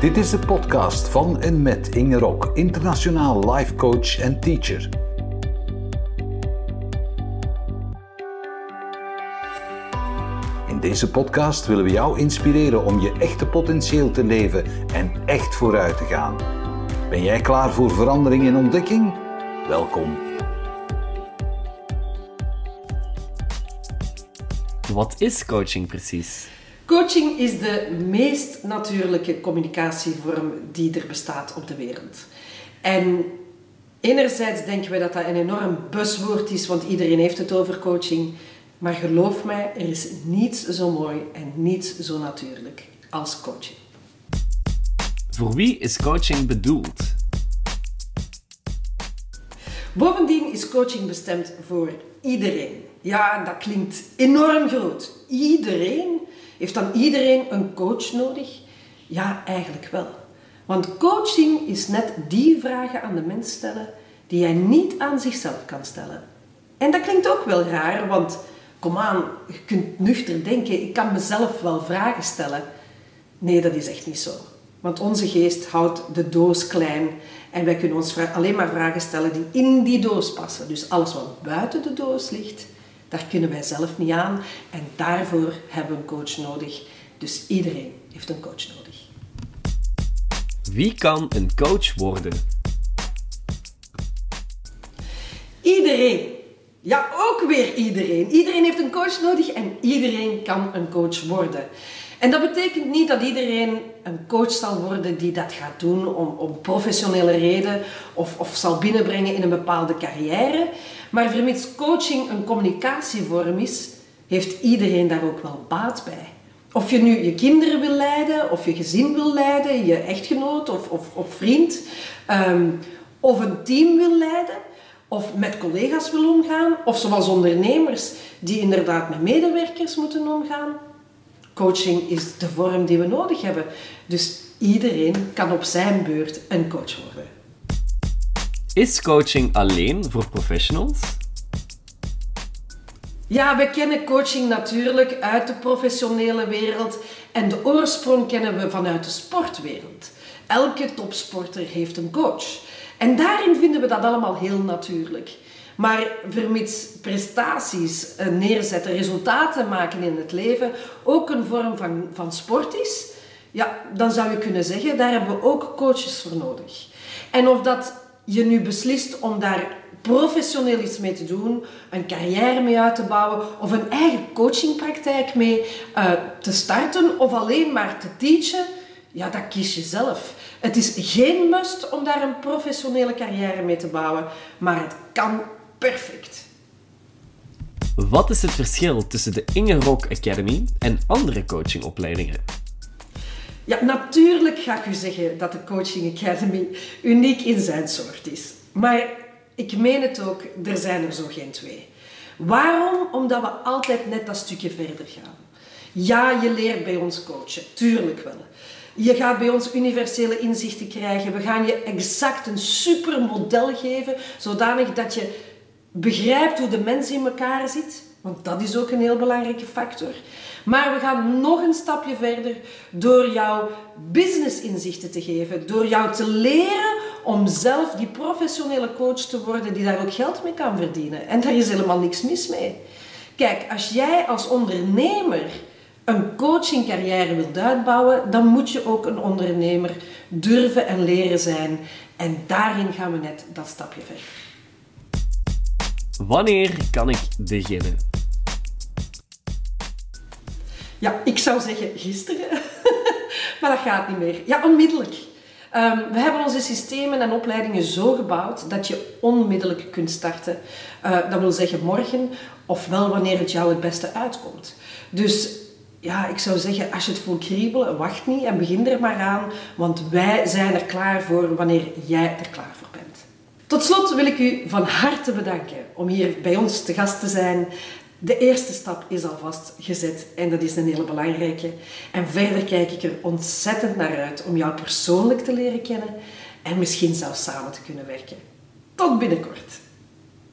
Dit is de podcast van en met Inge Rok, internationaal life coach en teacher. In deze podcast willen we jou inspireren om je echte potentieel te leven en echt vooruit te gaan. Ben jij klaar voor verandering en ontdekking? Welkom. Wat is coaching precies? Coaching is de meest natuurlijke communicatievorm die er bestaat op de wereld. En enerzijds denken we dat dat een enorm buswoord is, want iedereen heeft het over coaching. Maar geloof mij, er is niets zo mooi en niets zo natuurlijk als coaching. Voor wie is coaching bedoeld? Bovendien is coaching bestemd voor iedereen. Ja, dat klinkt enorm groot. Iedereen heeft dan iedereen een coach nodig? Ja, eigenlijk wel. Want coaching is net die vragen aan de mens stellen die hij niet aan zichzelf kan stellen. En dat klinkt ook wel raar, want kom aan, je kunt nuchter denken, ik kan mezelf wel vragen stellen. Nee, dat is echt niet zo. Want onze geest houdt de doos klein en wij kunnen ons alleen maar vragen stellen die in die doos passen. Dus alles wat buiten de doos ligt, daar kunnen wij zelf niet aan en daarvoor hebben we een coach nodig. Dus iedereen heeft een coach nodig. Wie kan een coach worden? Iedereen. Ja, ook weer iedereen. Iedereen heeft een coach nodig en iedereen kan een coach worden. En dat betekent niet dat iedereen een coach zal worden die dat gaat doen om, om professionele reden of, of zal binnenbrengen in een bepaalde carrière. Maar vermits coaching een communicatievorm is, heeft iedereen daar ook wel baat bij. Of je nu je kinderen wil leiden, of je gezin wil leiden, je echtgenoot of, of, vriend, ehm, of een team wil leiden, of met collega's wil omgaan, of zoals ondernemers die inderdaad met medewerkers moeten omgaan. Coaching is de vorm die we nodig hebben. Dus iedereen kan op zijn beurt een coach worden. Is coaching alleen voor professionals? Ja, we kennen coaching natuurlijk uit de professionele wereld en de oorsprong kennen we vanuit de sportwereld. Elke topsporter heeft een coach. En daarin vinden we dat allemaal heel natuurlijk. Maar vermits prestaties eh, neerzetten, resultaten maken in het leven ook een vorm van, van sport is, ja, dan zou je kunnen zeggen, daar hebben we ook coaches voor nodig. En of dat je nu beslist om daar professioneel iets mee te doen, een carrière mee uit te bouwen of een eigen coachingpraktijk mee uh, te starten of alleen maar te teachen, ja, dat kies je zelf. Het is geen must om daar een professionele carrière mee te bouwen, maar het kan perfect. Wat is het verschil tussen de Inge Rock Academy en andere coachingopleidingen? Ja, natuurlijk ga ik u zeggen dat de Coaching Academy uniek in zijn soort is. Maar ik meen het ook, er zijn er zo geen twee. Waarom? Omdat we altijd net dat stukje verder gaan. Ja, je leert bij ons coachen, tuurlijk wel. Je gaat bij ons universele inzichten krijgen. We gaan je exact een super model geven, zodanig dat je begrijpt hoe de mens in elkaar zit. Want dat is ook een heel belangrijke factor. Maar we gaan nog een stapje verder door jou business-inzichten te geven. Door jou te leren om zelf die professionele coach te worden die daar ook geld mee kan verdienen. En daar is helemaal niks mis mee. Kijk, als jij als ondernemer een coachingcarrière wilt uitbouwen, dan moet je ook een ondernemer durven en leren zijn. En daarin gaan we net dat stapje verder. Wanneer kan ik beginnen? Ja, ik zou zeggen gisteren, maar dat gaat niet meer. Ja, onmiddellijk. Um, we hebben onze systemen en opleidingen zo gebouwd dat je onmiddellijk kunt starten. Uh, dat wil zeggen morgen, ofwel wanneer het jou het beste uitkomt. Dus ja, ik zou zeggen, als je het voelt kriebelen, wacht niet en begin er maar aan, want wij zijn er klaar voor wanneer jij er klaar voor. Tot slot wil ik u van harte bedanken om hier bij ons te gast te zijn. De eerste stap is alvast gezet en dat is een hele belangrijke. En verder kijk ik er ontzettend naar uit om jou persoonlijk te leren kennen en misschien zelfs samen te kunnen werken. Tot binnenkort.